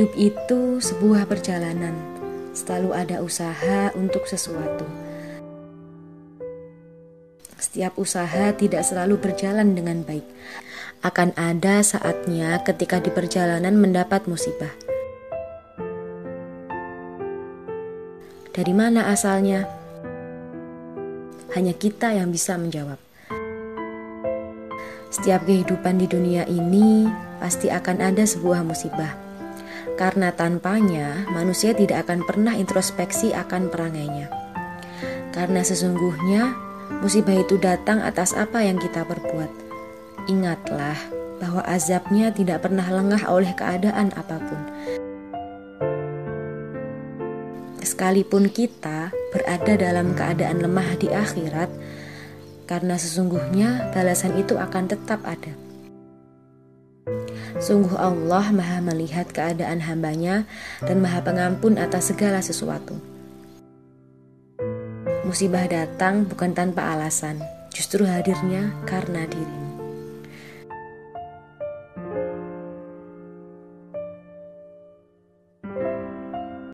Hidup itu sebuah perjalanan, selalu ada usaha untuk sesuatu. Setiap usaha tidak selalu berjalan dengan baik. Akan ada saatnya ketika di perjalanan mendapat musibah. Dari mana asalnya? Hanya kita yang bisa menjawab. Setiap kehidupan di dunia ini pasti akan ada sebuah musibah karena tanpanya manusia tidak akan pernah introspeksi akan perangainya. Karena sesungguhnya musibah itu datang atas apa yang kita perbuat. Ingatlah bahwa azabnya tidak pernah lengah oleh keadaan apa pun. Sekalipun kita berada dalam keadaan lemah di akhirat, karena sesungguhnya balasan itu akan tetap ada. Sungguh Allah maha melihat keadaan hambanya dan maha pengampun atas segala sesuatu. Musibah datang bukan tanpa alasan, justru hadirnya karena dirimu.